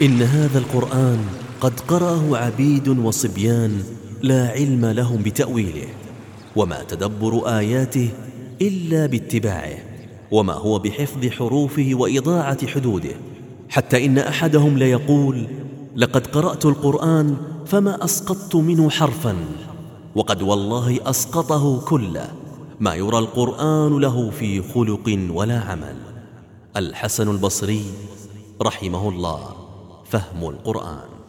إن هذا القرآن قد قرأه عبيد وصبيان لا علم لهم بتأويله وما تدبر آياته إلا باتباعه وما هو بحفظ حروفه وإضاعة حدوده حتى إن أحدهم ليقول لقد قرأت القرآن فما أسقطت منه حرفا وقد والله أسقطه كله ما يرى القرآن له في خلق ولا عمل. الحسن البصري رحمه الله. فهم القرآن.